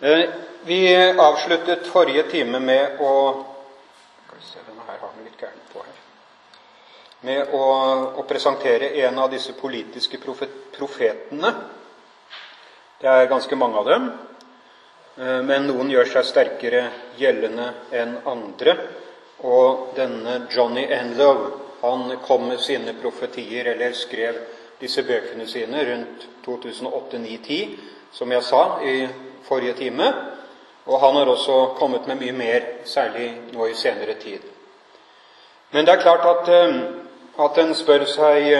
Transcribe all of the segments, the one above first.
Eh, vi avsluttet forrige time med å. Med å, å presentere en av disse politiske profet, profetene. Det er ganske mange av dem. Eh, men noen gjør seg sterkere gjeldende enn andre. Og denne Johnny Enlow han kom med sine profetier, eller skrev disse bøkene sine rundt 2008-2010, som jeg sa i forrige time. Og han har også kommet med mye mer, særlig nå i senere tid. Men det er klart at, eh, at en spør seg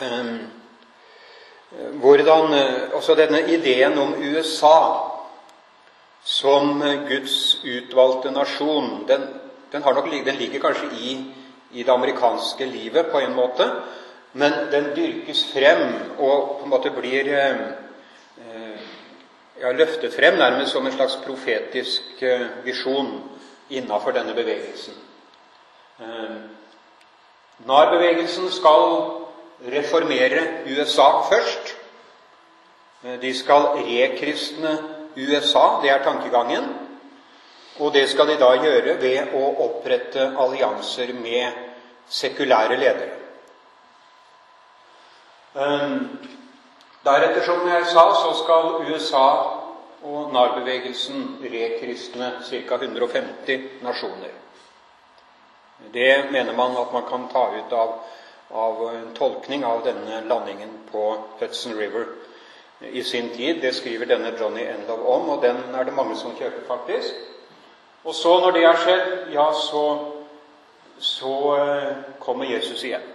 um, hvordan Også denne ideen om USA som Guds utvalgte nasjon, den, den, nok, den ligger kanskje i, i, det amerikanske livet på en måte, men den dyrkes frem og på en måte blir ja, løftet frem nærmest som en slags profetisk eh, visjon innafor denne bevegelsen. Eh, NAR-bevegelsen skal reformere USA først. Eh, de skal rekristne USA, det er tankegangen. Og det skal de da gjøre ved å opprette allianser med sekulære ledere. Deretter, som jeg sa, så skal USA og NAR-bevegelsen rekristne ca. 150 nasjoner. Det mener man at man kan ta ut av, av en tolkning av denne landingen på Hudson River i sin tid. Det skriver denne Johnny Endow om, og den er det mange som kjøper, faktisk. Og så, når det har skjedd, ja, så, så eh, kommer Jesus igjen.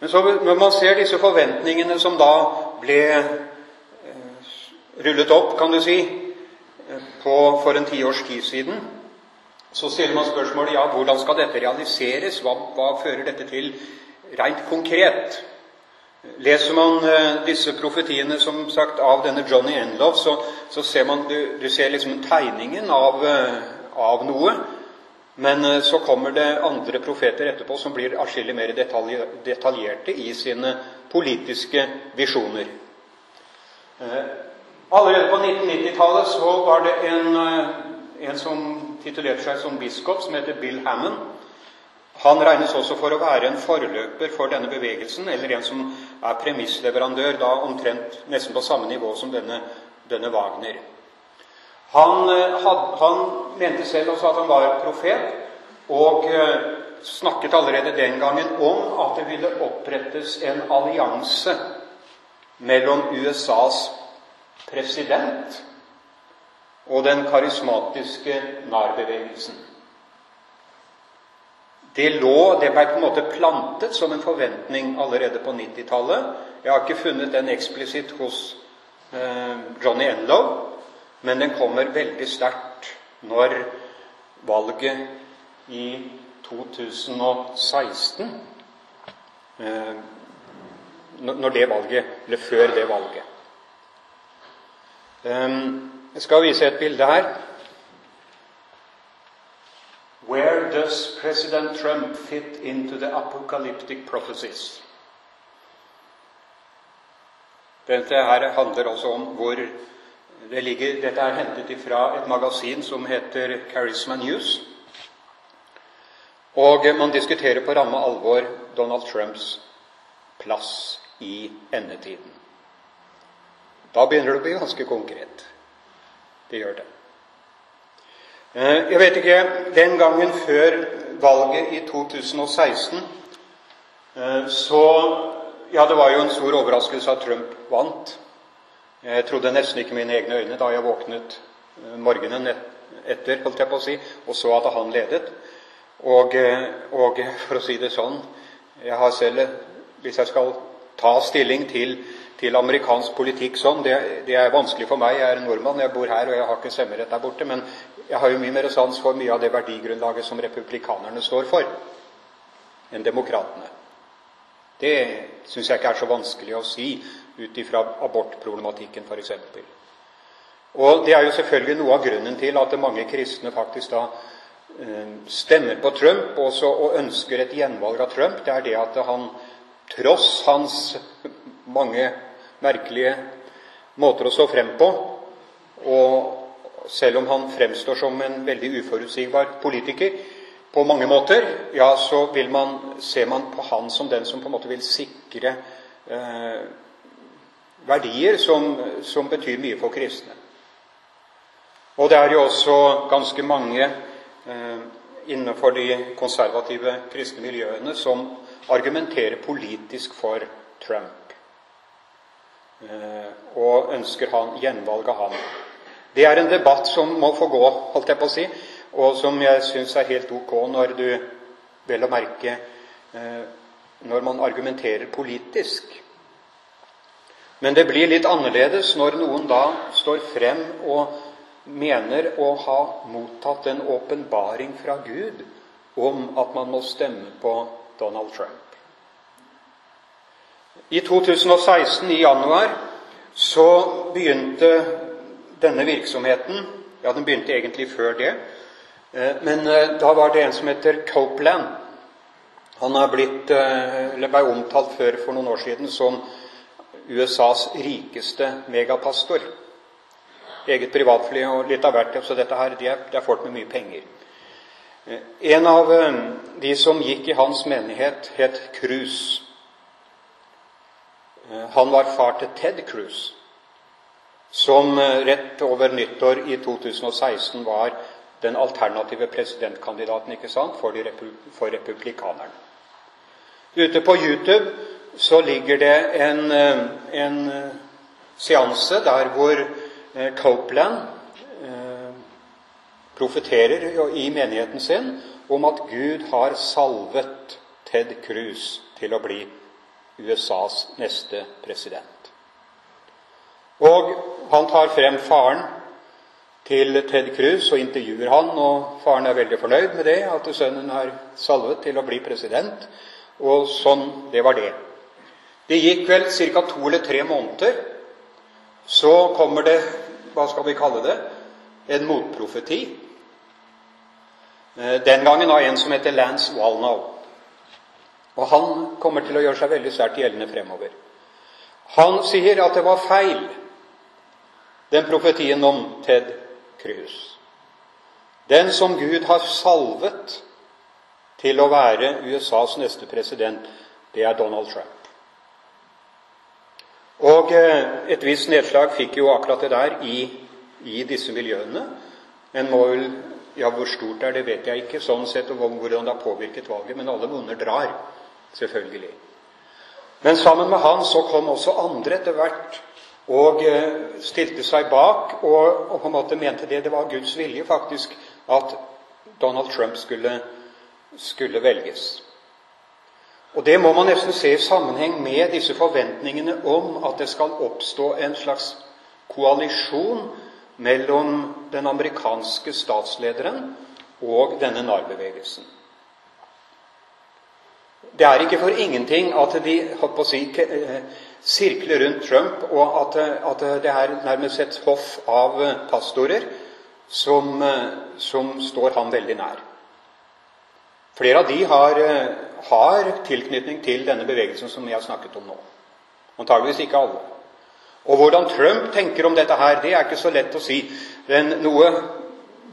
Men så når man ser disse forventningene som da ble eh, rullet opp, kan du si, på, for en tiårs tid siden, så stiller man spørsmålet ja, hvordan skal dette realiseres? Hva, hva fører dette til rent konkret? Leser man eh, disse profetiene som sagt av denne Johnny Enlove, så, så ser man du, du ser liksom tegningen av, eh, av noe. Men eh, så kommer det andre profeter etterpå som blir atskillig mer detaljerte i sine politiske visjoner. Eh, allerede på 1990-tallet så var det en, eh, en som titulerte seg som biskop, som heter Bill Hammond. Han regnes også for å være en forløper for denne bevegelsen, eller en som er premissleverandør, da omtrent nesten på samme nivå som denne, denne Wagner. Han, eh, had, han, mente selv også at han var et profet, og eh, snakket allerede den gangen om at det ville opprettes en allianse mellom USAs president og den karismatiske NAR-bevegelsen. Det lå, det ble på en måte plantet som en forventning allerede på 90-tallet. Jeg har ikke funnet den eksplisitt hos eh, Johnny Enlow, men den kommer veldig sterkt når valget i 2016 eh, Når det valget, eller før det valget. Eh, jeg skal vise et bilde her. Where does President Trump fit into the apocalyptic prophecies? Dette her handler altså om hvor det ligger, dette er hentet ifra et magasin som heter Charisma News. Og man diskuterer på ramme alvor Donald Trumps plass i endetiden. Da begynner det å bli ganske konkret. Det gjør det. Eh, jeg vet ikke Den gangen før valget i 2016 eh, så Ja, det var jo en stor overraskelse at Trump vant. Jeg trodde nesten ikke mine egne øyne da jeg våknet eh, morgenen etter holdt jeg på å si, og så at han ledet. Og, eh, og, for å si det sånn Jeg har selv, hvis jeg skal ta stilling til, til amerikansk politikk sånn det, det, er vanskelig for meg. Jeg er nordmann, jeg bor her, og jeg har ikke stemmerett der borte. Men jeg har jo mye mer sans for mye av det verdigrunnlaget som republikanerne står for, enn demokratene. Det syns jeg ikke er så vanskelig å si ut ifra abortproblematikken f.eks. Og det er jo selvfølgelig noe av grunnen til at mange kristne faktisk da eh, stemmer på Trump også, og ønsker et gjenvalg av Trump. Det er det at han, tross hans mange merkelige måter å stå frem på, Og selv om han fremstår som en veldig uforutsigbar politiker på mange måter, ja, så man, ser man på han som den som på en måte vil sikre eh, verdier som, som, betyr mye for kristne. Og det er jo også ganske mange eh, innenfor de konservative kristne miljøene som argumenterer politisk for Trump. Eh, og ønsker han gjenvalg av ham. Det er en debatt som må få gå, holdt jeg på å si, og som jeg syns er helt ok når du vel å merke eh, når man argumenterer politisk. Men det blir litt annerledes når noen da står frem og mener å ha mottatt en åpenbaring fra Gud om at man må stemme på Donald Trump. I 2016, i januar, så begynte denne virksomheten Ja, den begynte egentlig før det. Eh, men eh, da var det en som heter Copeland. Han er blitt, eh, eller ble omtalt før for noen år siden som USAs rikeste megapastor. Eget privatfly og litt av hvert. Så dette her, det er, det er folk med mye penger. En av de som gikk i hans menighet, het Cruz. Han var far til Ted Cruz som eh, rett over nyttår i 2016 var den alternative presidentkandidaten ikke sant, for, repu for republikanerne. Ute på YouTube så ligger det en, eh, en eh, seanse der hvor Copeland eh, profeterer i menigheten sin om at Gud har salvet Ted Cruz til å bli USAs neste president. Og han tar frem faren til Ted Cruz og intervjuer han, og faren er veldig fornøyd med det, at sønnen er salvet til å bli president. Og sånn Det var det. Det gikk vel ca. to eller tre måneder. Så kommer det hva skal vi kalle det en motprofeti. Eh, den gangen av en som heter Lance Walnow. Og han kommer til å gjøre seg veldig sterkt gjeldende fremover. Han sier at det var feil den profetien om Ted Cruz. Den som Gud har salvet til å være USAs neste president, det er Donald Trump. Og eh, et visst nedslag fikk jo akkurat det der i, i disse miljøene. En må vel Ja, hvor stort er det, vet jeg ikke, sånn sett, og hvordan det har påvirket valget. Men alle monner drar, selvfølgelig. Men sammen med han så kom også andre etter hvert og eh, stilte seg bak og, og, på en måte mente det. Det var Guds vilje faktisk at Donald Trump skulle, skulle velges. Og Det må man nesten se i sammenheng med disse forventningene om at det skal oppstå en slags koalisjon mellom den amerikanske statslederen og denne narbevegelsen. Det er ikke for ingenting at de holdt på å si, eh, sirkler rundt Trump, og at, at det er nærmest et hoff av pastorer som, som står ham veldig nær. Flere av de har, har, tilknytning til denne bevegelsen som jeg har snakket om nå. Antageligvis ikke alle. Og hvordan Trump tenker om dette her, det er ikke så lett å si. Men noe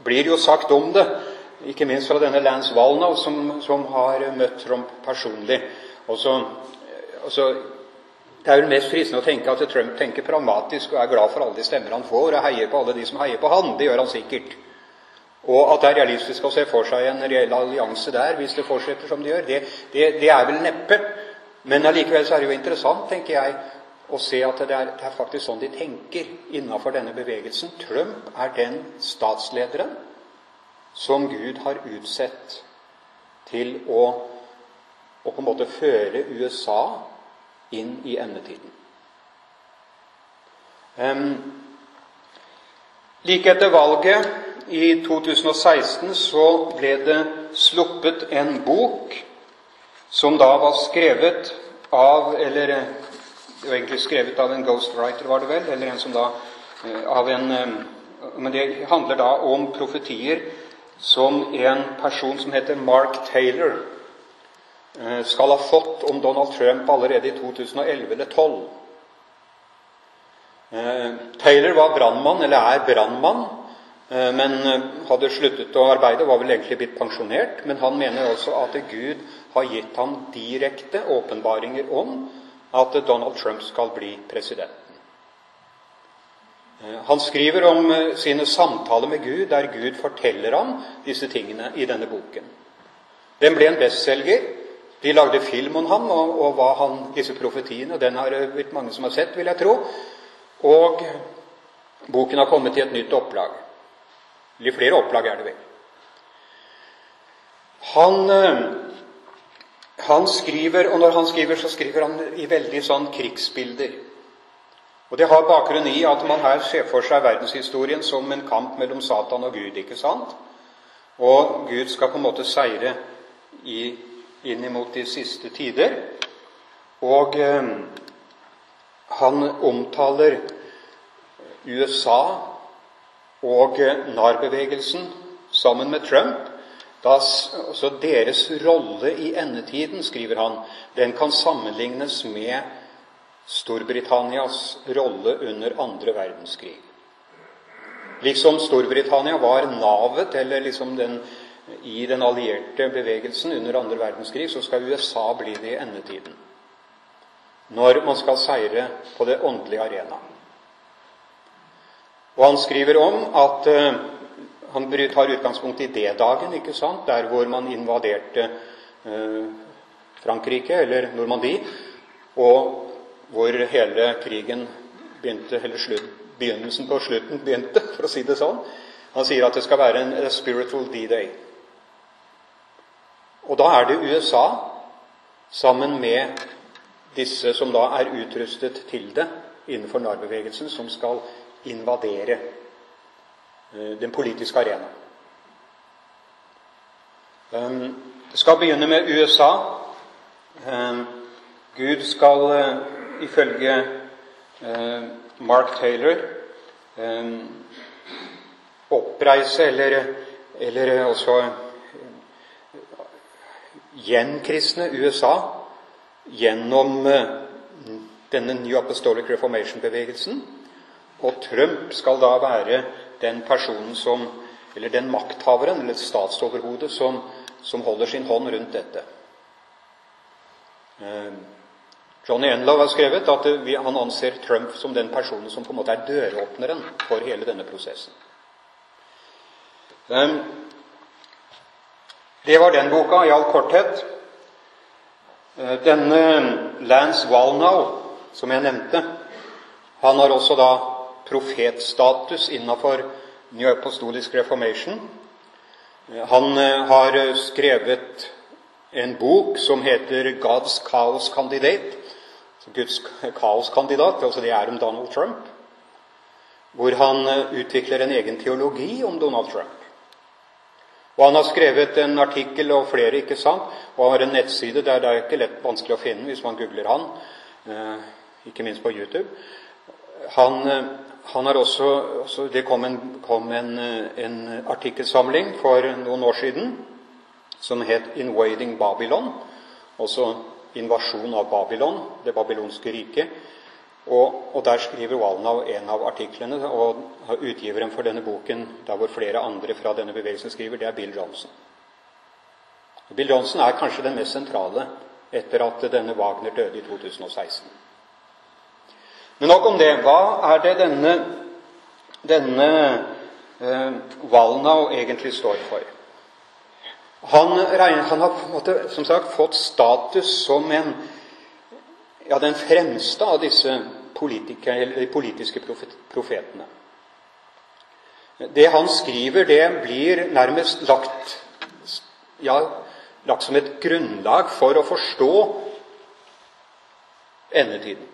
blir jo sagt om det, ikke minst fra denne Lance Walnow, som, som har møtt Trump personlig. Og så, og så det er vel mest fristende å tenke at Trump tenker pragmatisk og er glad for alle de stemmer han får, og heier på alle de som heier på han. Det gjør han sikkert. Og at det er realistisk å se for seg en reell allianse der hvis det fortsetter som det gjør, det, det, det er vel neppe. Men allikevel så er det jo interessant, tenker jeg, å se at det er, det er faktisk sånn de tenker innenfor denne bevegelsen. Trump er den statslederen som Gud har utsett til å, å på en måte føre USA inn i endetiden. Um, like etter valget i 2016 så ble det sluppet en bok som da var skrevet av Eller det var egentlig skrevet av en ghostwriter, var det vel? Eller en som da eh, av en Men det handler da om profetier som en person som heter Mark Taylor, Eh, skal ha fått om Donald Trump allerede i 2011 eller 2012. Taylor var brannmann, eller er brannmann, men hadde sluttet å arbeide, var vel egentlig blitt pensjonert. Men han mener også at Gud har gitt ham direkte åpenbaringer om at Donald Trump skal bli president. Eh, han skriver om eh, sine samtaler med Gud, der Gud forteller ham disse tingene i denne boken. Den ble en bestselger. De lagde film om ham og, og hva han, disse profetiene. Den har det blitt mange som har sett, vil jeg tro. Og boken har kommet i et nytt opplag. Eller flere opplag er det vel. Han, eh, han skriver, og når han skriver, så skriver han i veldig sånn krigsbilder. Og Det har bakgrunn i at man her ser for seg verdenshistorien som en kamp mellom Satan og Gud. ikke sant? Og Gud skal på en måte seire i, inn imot de siste tider. Og eh, han omtaler USA og NAR-bevegelsen sammen med Trump. Da, altså deres rolle i endetiden, skriver han, den kan sammenlignes med Storbritannias rolle under andre verdenskrig. Liksom Storbritannia var navet eller liksom den, i den allierte bevegelsen under andre verdenskrig, så skal USA bli det i endetiden. Når man skal seire på det åndelige arena. Og han skriver om at uh, Han tar utgangspunkt i D-dagen, ikke sant? der hvor man invaderte uh, Frankrike, eller Normandie. Og hvor hele krigen begynte, eller slutt, begynnelsen på slutten begynte, for å si det sånn. Han sier at det skal være en spiritual D-day. Og da er det USA, sammen med disse som da er utrustet til det innenfor NAR-bevegelsen, som skal invadere eh, den politiske arena. Um, det skal begynne med USA. Um, Gud skal uh, ifølge eh, Mark Taylor eh, oppreise eller, eller også eh, gjenkristne USA gjennom denne New Apostolic Reformation-bevegelsen. Og Trump skal da være den personen som Eller den makthaveren, eller statsoverhodet, som, som holder sin hånd rundt dette. Johnny Enlow har skrevet at han anser Trump som den personen som på en måte er døråpneren for hele denne prosessen. Ehm, det var den boka i all korthet. Eh, denne Lance Walnow, som jeg nevnte, han har også da profetstatus innafor New Apostolic Reformation. Han eh, har skrevet en bok som heter 'God's Chaos Candidate', Guds kaoskandidat, altså det er om Donald Trump, hvor han eh, utvikler en egen teologi om Donald Trump. Og Han har skrevet en artikkel og flere, ikke sant, og har en nettside der det er ikke lett vanskelig å finne hvis man googler han, eh, ikke minst på YouTube. Han, han har også, også, Det kom, en, kom en, en, artikkelsamling for noen år siden som het 'Invading Babylon'. Også invasjon av Babylon, det babylonske riket. Og, og, Der skriver Walnau en av artiklene, og utgiveren for denne boken, der hvor flere andre fra denne bevegelsen skriver, det er Bill Johnson. Bill Johnson er kanskje den mest sentrale etter at denne Wagner døde i 2016. Men nok om det. Hva er det denne, denne eh, Walnow egentlig står for? Han, han, har måte, som sagt fått status som en, ja, den fremste av disse politiske profetene. Det han skriver, det blir nærmest lagt, ja, lagt som et grunnlag for å forstå endetiden.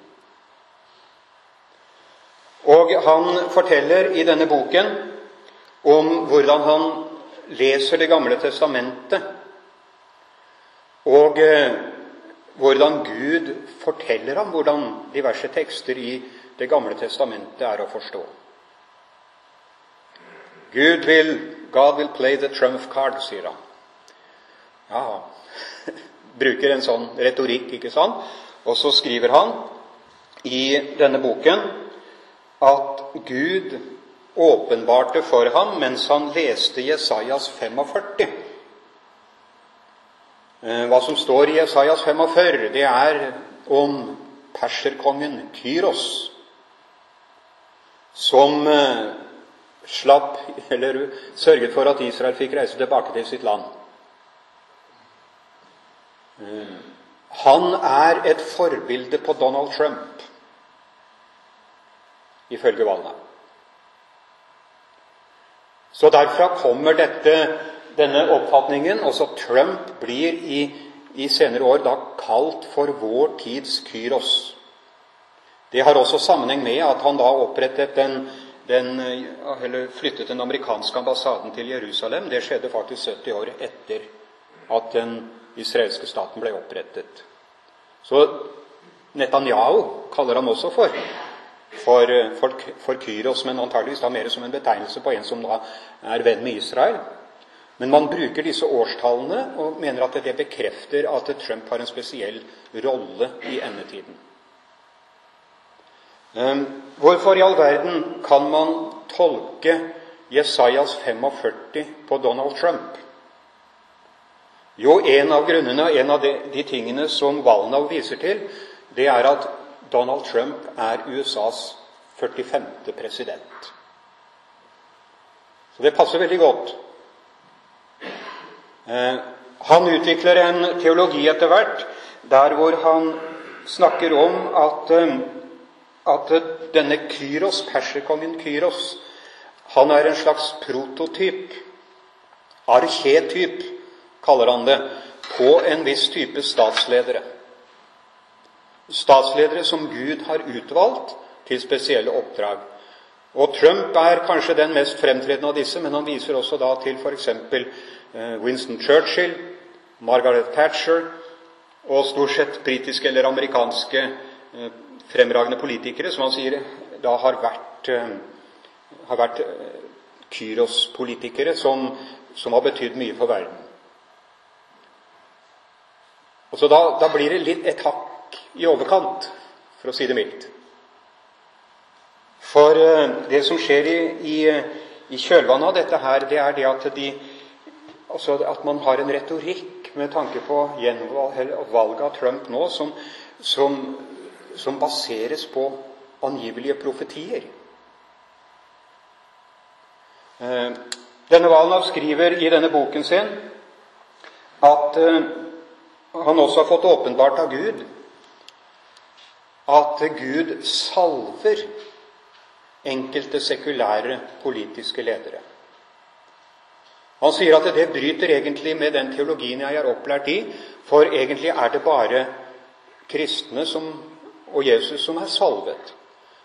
Og han forteller i denne boken om hvordan han leser Det gamle testamentet, og eh, hvordan Gud forteller ham hvordan diverse tekster i Det gamle testamentet er å forstå. Gud vil, God will play the trump card, sier han. Ja, bruker en sånn retorikk, ikke sant? Og så skriver han i denne boken at Gud åpenbarte for ham mens han leste Jesajas 45. Eh, hva som står i Jesajas 45, det er om perserkongen Kyros, som eh, slapp, eller sørget for at Israel fikk reise tilbake til sitt land. Eh, han er et forbilde på Donald Trump, ifølge Valna. Så derfra kommer dette, denne oppfatningen. Også Trump blir i, i senere år da kalt for vår tids Kyros. Det har også sammenheng med at han da opprettet den, den, eller flyttet den amerikanske ambassaden til Jerusalem. Det skjedde faktisk 70 år etter at den israelske staten ble opprettet. Så Netanyahu kaller han også for for, for, for Kyros, men antageligvis da mer som en betegnelse på en som da er venn med Israel. Men man bruker disse årstallene og mener at det bekrefter at Trump har en spesiell rolle i endetiden. Um, hvorfor i all verden kan man tolke Jesajas 45 på Donald Trump? Jo, en av grunnene, en av de, de tingene som Walnow viser til, det er at Donald Trump er USAs 45. president. Så det passer veldig godt. Eh, han utvikler en teologi etter hvert der hvor han snakker om at, eh, at denne Kyros, perserkongen Kyros, han er en slags prototyp, arketyp, kaller han det, på en viss type statsledere statsledere som Gud har utvalgt til spesielle oppdrag. Og Trump er kanskje den mest fremtredende av disse, men han viser også da til f.eks. Eh, Winston Churchill, Margaret Thatcher og stort sett britiske eller amerikanske eh, fremragende politikere, som han sier da har vært, eh, har vært Kyros-politikere som, som, har betydd mye for verden. Og så da, da blir det litt et hakk i overkant, for å si det mildt. For eh, det som skjer i, i, i kjølvannet av dette her, det er det at, de, altså at man har en retorikk med tanke på valget av Trump nå som, som, som baseres på angivelige profetier. Eh, denne Valnav skriver i denne boken sin at eh, han også har fått åpenbart av Gud at Gud salver enkelte sekulære politiske ledere. Han sier at det bryter egentlig med den teologien jeg er opplært i, for egentlig er det bare kristne som, og Jesus som er salvet.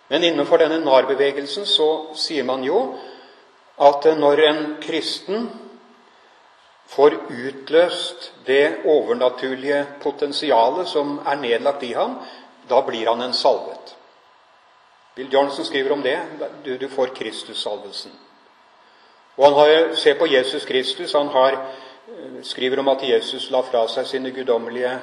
Men innenfor denne NAR-bevegelsen så sier man jo at når en kristen får utløst det overnaturlige potensialet som er nedlagt i ham, da blir han en salvet. Bill Johnson skriver om det. Du, du får Kristus-salvelsen. Og han har, Se på Jesus Kristus. Han har, eh, skriver om at Jesus la fra seg sine guddommelige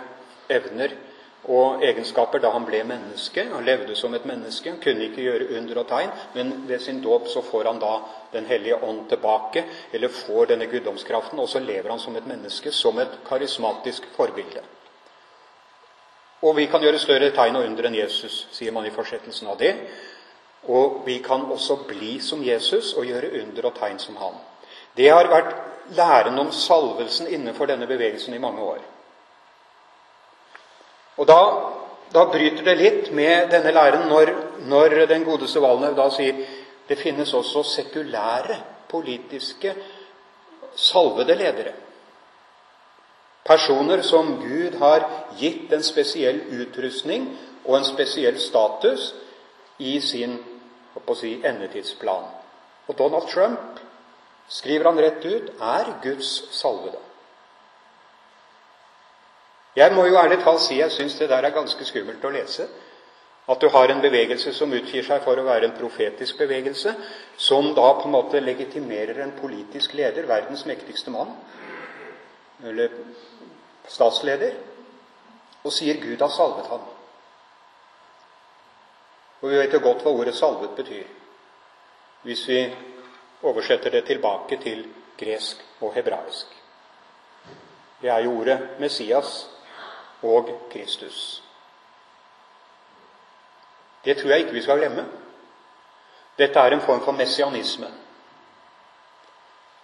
evner og egenskaper da han ble menneske. Han levde som et menneske. Han kunne ikke gjøre under og tegn, men ved sin dåp så får han da Den hellige ånd tilbake, eller får denne guddomskraften, og så lever han som et menneske, som et karismatisk forbilde. Og vi kan gjøre større tegn og under enn Jesus, sier man i fortsettelsen av det. Og vi kan også bli som Jesus og gjøre under og tegn som han. Det har vært læren om salvelsen innenfor denne bevegelsen i mange år. Og da, da bryter det litt med denne læren når, når den godeste Valnev da sier det finnes også sekulære, politiske, salvede ledere. Personer som Gud har gitt en spesiell utrustning og en spesiell status i sin si, endetidsplan. Og Donald Trump, skriver han rett ut, er Guds salvede. Jeg må jo ærlig talt si jeg syns det der er ganske skummelt å lese. At du har en bevegelse som utgir seg for å være en profetisk bevegelse, som da på en måte legitimerer en politisk leder, verdens mektigste mann, eller statsleder, og sier Gud har salvet ham. Og vi vet jo godt hva ordet 'salvet' betyr, hvis vi oversetter det tilbake til gresk og hebraisk. Det er jo ordet Messias og Kristus. Det tror jeg ikke vi skal glemme. Dette er en form for messianisme.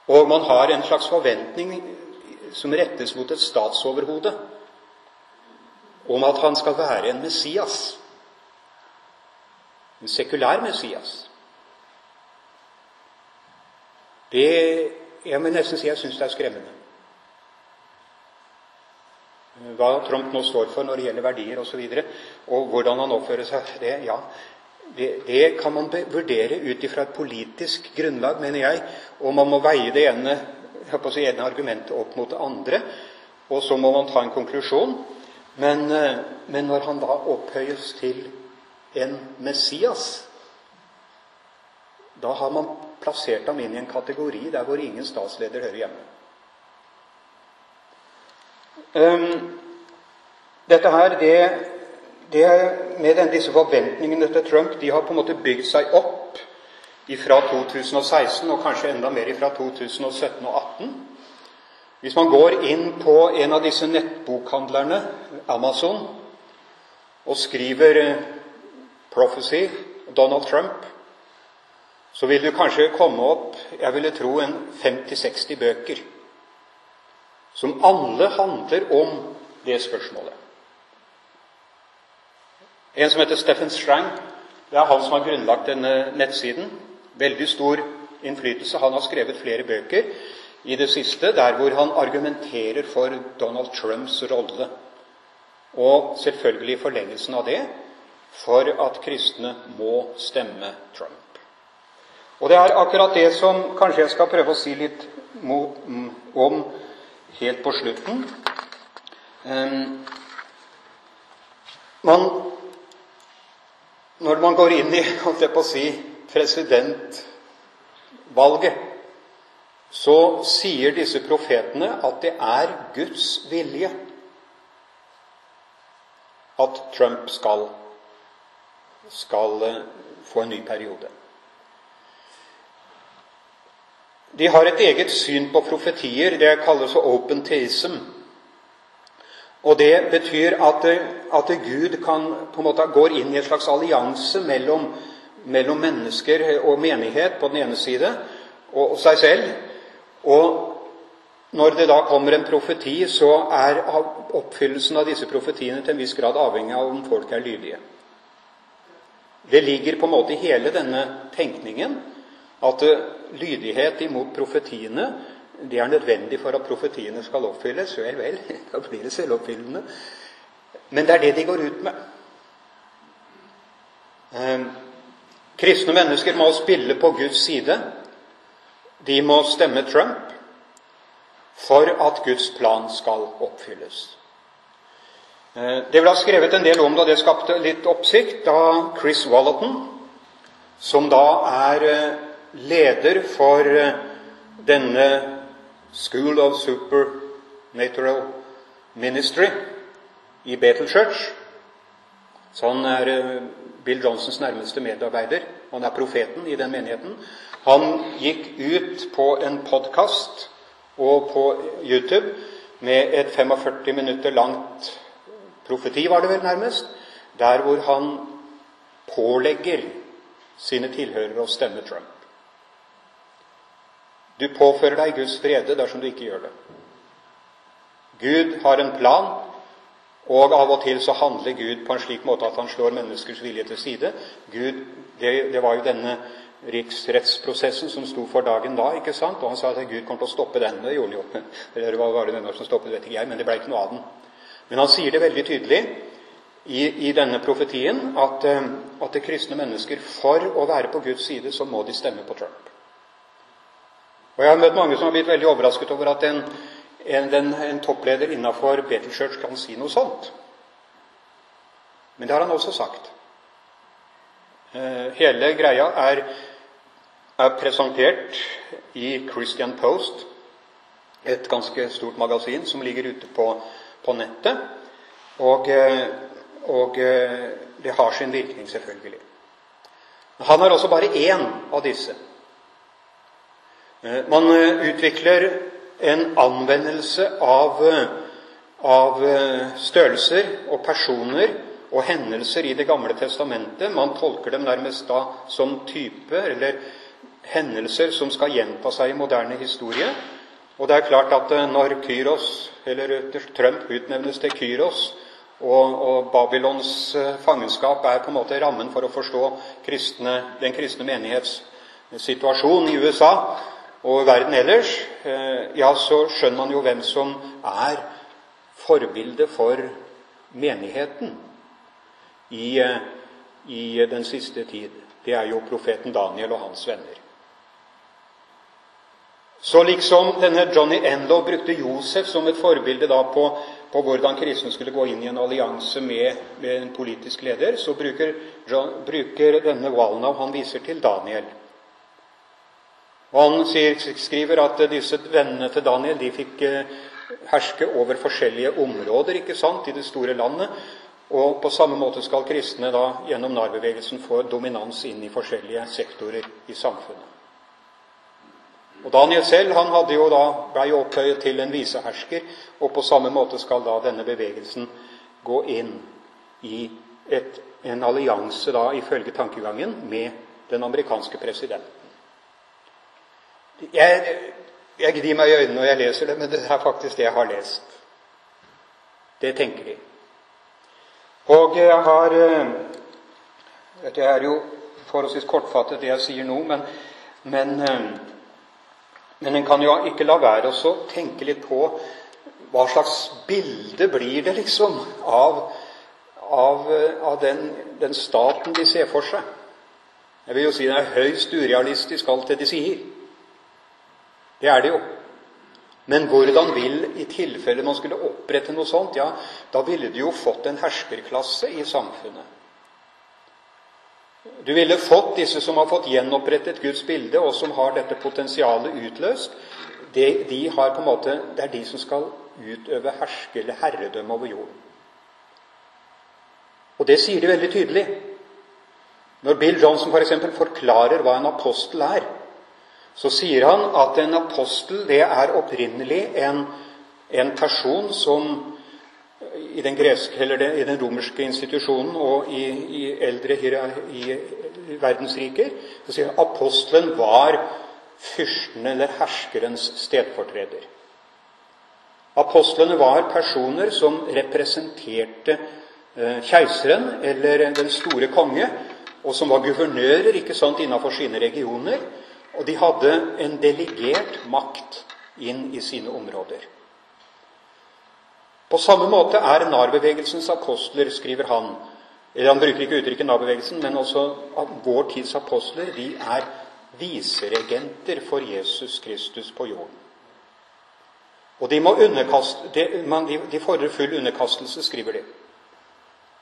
Og man har en slags forventning som rettes mot et statsoverhode om at han skal være en Messias. En sekulær Messias. Det Jeg må nesten si jeg syns det er skremmende. Hva Trump nå står for når det gjelder verdier osv., og, så og hvordan han oppfører seg, det, ja, det, det kan man vurdere ut ifra et politisk grunnlag, mener jeg. Og man må veie det ene, si, ene argumentet opp mot det andre. Og så må man ta en konklusjon. Men, eh, men når han da opphøyes til en Messias, da har man plassert ham inn i en kategori der hvor ingen statsleder hører hjemme. Um, dette her, det, det med den, disse forventningene til Trump, de har på en måte bygd seg opp fra 2016 og kanskje enda mer fra 2017 og 2018. Hvis man går inn på en av disse nettbokhandlerne, Amazon, og skriver eh, 'Prophecy Donald Trump', så vil det kanskje komme opp jeg ville tro en 50-60 bøker som alle handler om det spørsmålet. En som heter Steffen Strang, det er han som har grunnlagt denne nettsiden. Veldig stor innflytelse. Han har skrevet flere bøker i det siste der hvor han argumenterer for Donald Trumps rolle. Og selvfølgelig i forlengelsen av det for at kristne må stemme Trump. Og det er akkurat det som kanskje jeg skal prøve å si litt om helt på slutten. Um, man, når man går inn i holdt jeg på å si, presidentvalget, så sier disse profetene at det er Guds vilje at Trump skal, skal eh, få en ny periode. De har et eget syn på profetier. Det kalles open theism. Og Det betyr at, at Gud kan, på en måte går inn i en slags allianse mellom, mellom mennesker og menighet på den ene side og, seg selv. Og når det da kommer en profeti, så er oppfyllelsen av disse profetiene til en viss grad avhengig av om folk er lydige. Det ligger på en måte i hele denne tenkningen at eh, lydighet imot profetiene det er nødvendig for at profetiene skal oppfylles. Vel, vel, da blir det selvoppfyllende. Men det er det de går ut med. Kristne mennesker må spille på Guds side. De må stemme Trump for at Guds plan skal oppfylles. Eh, det ble skrevet en del om det, og det skapte litt oppsikt da Chris Wallaton, som da er eh, leder for eh, denne School of Supernatural Ministry i Bethel Church. Så han er eh, Bill Johnsons nærmeste medarbeider. Han er profeten i den menigheten. Han gikk ut på en podkast og på YouTube med et 45 minutter langt profeti, var det vel nærmest, der hvor han pålegger sine tilhørere å stemme Trump. Du påfører deg Guds frede dersom du ikke gjør det. Gud har en plan, og av og til så handler Gud på en slik måte at han slår menneskers vilje til side. Gud, det, det var jo denne riksrettsprosessen som sto for dagen da. ikke sant? Og han sa at Gud kom til å stoppe den. Det gjorde han jo. Eller hva var det denne som stoppet, vet ikke jeg, men det ble ikke noe av den. Men han sier det veldig tydelig i, i denne profetien at, eh, at det kristne mennesker, for å være på Guds side, så må de stemme på Trump. Og Jeg har møtt mange som har blitt veldig overrasket over at en, en, en, toppleder innafor Betel Church kan si noe sånt. Men det har han også sagt. Eh, hele greia er, er presentert i Christian Post, et ganske stort magasin som ligger ute på, på nettet. Og, eh, og, eh, det har sin virkning, selvfølgelig. Han er også bare én av disse. Man utvikler en anvendelse av, av størrelser og personer og hendelser i Det gamle testamentet. Man tolker dem nærmest da som type, eller hendelser som skal gjenta seg i moderne historie. Og det er klart at når Kyros, eller Trump utnevnes til Kyros, og, og, Babylons eh, fangenskap er på en måte rammen for å forstå kristne, den kristne menighets situasjon i USA og verden ellers. Eh, ja, så skjønner man jo hvem som er forbildet for menigheten i, eh, i den siste tid. Det er jo profeten Daniel og hans venner. Så liksom denne Johnny Enlow brukte Josef som et forbilde da på på hvordan kristne skulle gå inn i en allianse med, med en politisk leder, så bruker, bruker denne Walnow han viser til Daniel. Og Han sier, skriver at disse vennene til Daniel de fikk eh, herske over forskjellige områder ikke sant, i det store landet. Og på samme måte skal kristne da gjennom narbevegelsen få dominans inn i forskjellige sektorer i samfunnet. Og Daniel selv han hadde jo da, ble jo opphøyet til en visehersker, og på samme måte skal da denne bevegelsen gå inn i et, en allianse, da, ifølge tankegangen, med den amerikanske presidenten. Jeg, jeg gnir meg i øynene når jeg leser det, men det er faktisk det jeg har lest. Det tenker de. Og jeg har eh, Det er jo forholdsvis kortfattet, det jeg sier nå, men, men eh, men en kan jo ikke la være å tenke litt på hva slags bilde blir det liksom av, av, av den, den, staten de ser for seg. Jeg vil jo si det er høyst urealistisk, alt det de sier. Det er det jo. Men hvordan vil, i tilfelle man skulle opprette noe sånt, ja, da ville du jo fått en herskerklasse i samfunnet. Du ville fått disse som har fått gjenopprettet Guds bilde, og som har dette potensialet utløst. De, de har på en måte, det er de som skal utøve herske eller herredømme over jorden. Og det sier de veldig tydelig. Når Bill Johnson f.eks. For forklarer hva en apostel er, så sier han at en apostel det er opprinnelig en, en person som i den, greske, eller i den romerske institusjonen og i, i eldre i verdensriker så sier han, apostelen var fyrsten eller herskerens stedfortreder. Apostlene var personer som representerte eh, keiseren eller den store konge, og som var guvernører ikke sant, innenfor sine regioner. Og de hadde en delegert makt inn i sine områder. På samme måte er NAR-bevegelsens apostler, skriver han eller Han bruker ikke uttrykket NAR-bevegelsen, men også vår tids apostler. De er viseregenter for Jesus Kristus på jorden. Og de, må de, man, de, de fordrer full underkastelse, skriver de.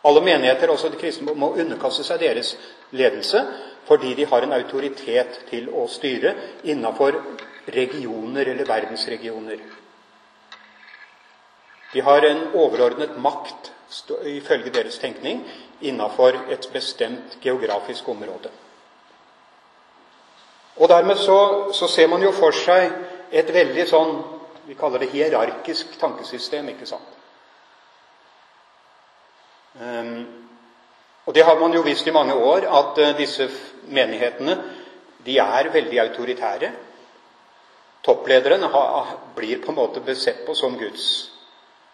Alle menigheter, også de kristne, må underkaste seg deres ledelse fordi de har en autoritet til å styre innenfor regioner eller verdensregioner. De har en overordnet makt, ifølge deres tenkning, innenfor et bestemt geografisk område. Og Dermed så, så, ser man jo for seg et veldig sånn Vi kaller det hierarkisk tankesystem, ikke sant? Um, og det har man jo visst i mange år, at uh, disse menighetene de er veldig autoritære. Topplederen har, blir på en måte besett på som Guds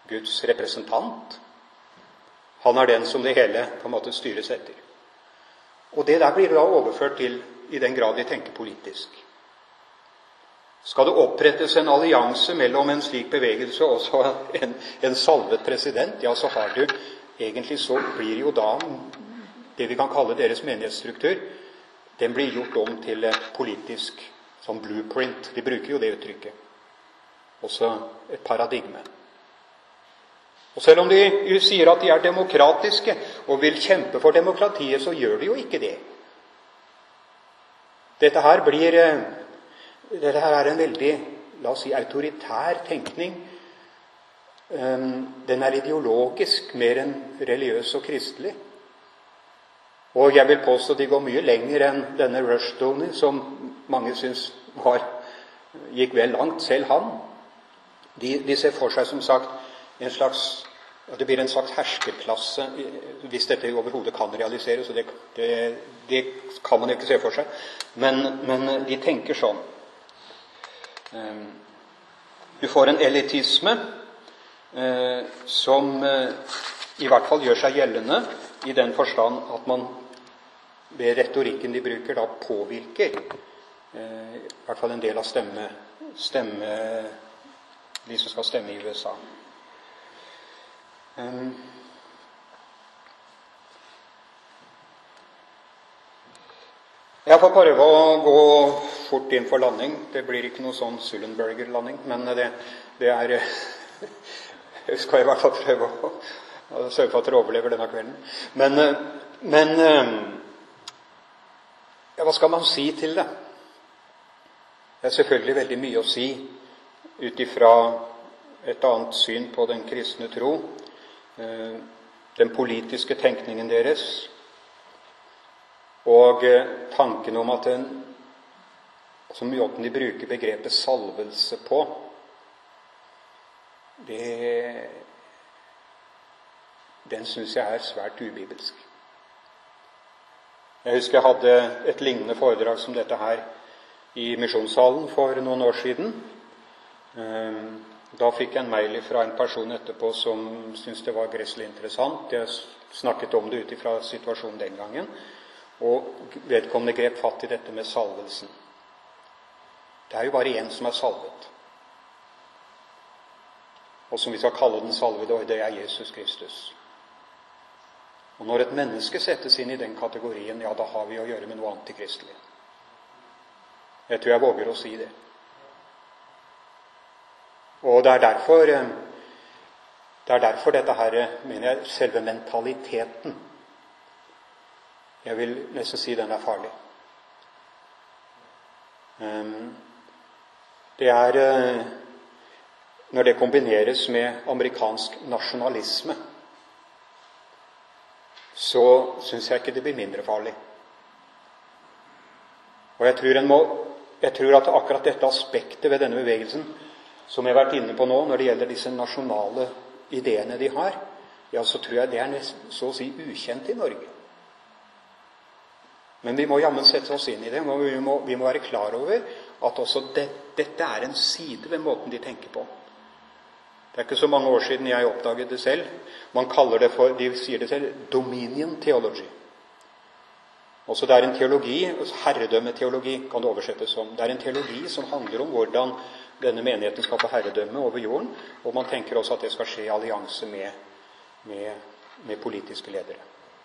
Guds representant. Han er den som det hele på en måte styres etter. Og det der blir da overført til i den grad de tenker politisk. Skal det opprettes en allianse mellom en slik bevegelse og en, en salvet president, ja, så har du egentlig så blir jo da det vi kan kalle deres menighetsstruktur, den blir gjort om til politisk sånn blueprint. De bruker jo det uttrykket. Også et paradigme. Og Selv om de sier at de er demokratiske og vil kjempe for demokratiet, så gjør de jo ikke det. Dette her blir eh, dette her er en veldig la oss si, autoritær tenkning. Ehm, den er ideologisk mer enn religiøs og kristelig. Og jeg vil påstå de går mye lenger enn denne Rushdony, som mange syns gikk vel langt, selv han. De, de, ser for seg som sagt en slags det blir en slags herskerklasse hvis dette overhodet kan realiseres. og det, det, det, kan man ikke se for seg. Men, men de tenker sånn. Ehm, du får en elitisme eh, som eh, i hvert fall gjør seg gjeldende i den forstand at man ved retorikken de bruker, da påvirker eh, i hvert fall en del av stemme, stemme de som skal stemme i USA. Um, jeg får prøve å gå fort inn for landing. Det blir ikke noe sånn Sullenberger-landing, men det, det er Jeg skal i hvert fall prøve å, sørge for at dere overlever denne kvelden. Men, men ja, hva skal man si til det? Det er selvfølgelig veldig mye å si ut ifra et annet syn på den kristne tro. Eh, den politiske tenkningen deres og eh, tanken om at den som måten de bruker begrepet salvelse på, det, den syns jeg er svært ubibelsk. Jeg husker jeg hadde et lignende foredrag som dette her i Misjonssalen for noen år siden. Eh, da fikk jeg en mail fra en person etterpå som syntes det var gresselig interessant. Jeg snakket om det ut ifra situasjonen den gangen. Og vedkommende grep fatt i dette med salvelsen. Det er jo bare én som er salvet. Og som vi skal kalle den salvede, og det er Jesus Kristus. Og når et menneske settes inn i den kategorien, ja, da har vi å gjøre med noe antikristelig. Jeg tror jeg våger å si det. Og det er derfor, eh, det er derfor dette her, mener jeg, selve mentaliteten Jeg vil nesten si den er farlig. Ehm, det er eh, Når det kombineres med amerikansk nasjonalisme, så syns jeg ikke det blir mindre farlig. Og jeg tror, må, jeg tror at akkurat dette aspektet ved denne bevegelsen som jeg har vært inne på nå, når det gjelder disse nasjonale ideene de har, ja, så tror jeg det er nesten, så å si ukjent i Norge. Men vi må jammen sette oss inn i det. Vi må, vi må være klar over at også det, dette er en side ved måten de tenker på. Det er ikke så mange år siden jeg oppdaget det selv. Man kaller det for, De sier det selv dominion theology. Også det er en teologi, Herredømmeteologi kan det oversettes som. Det er en teologi som handler om hvordan denne menigheten skal få herredømme over jorden. Og man tenker også at det skal skje i allianse med, med, med politiske ledere.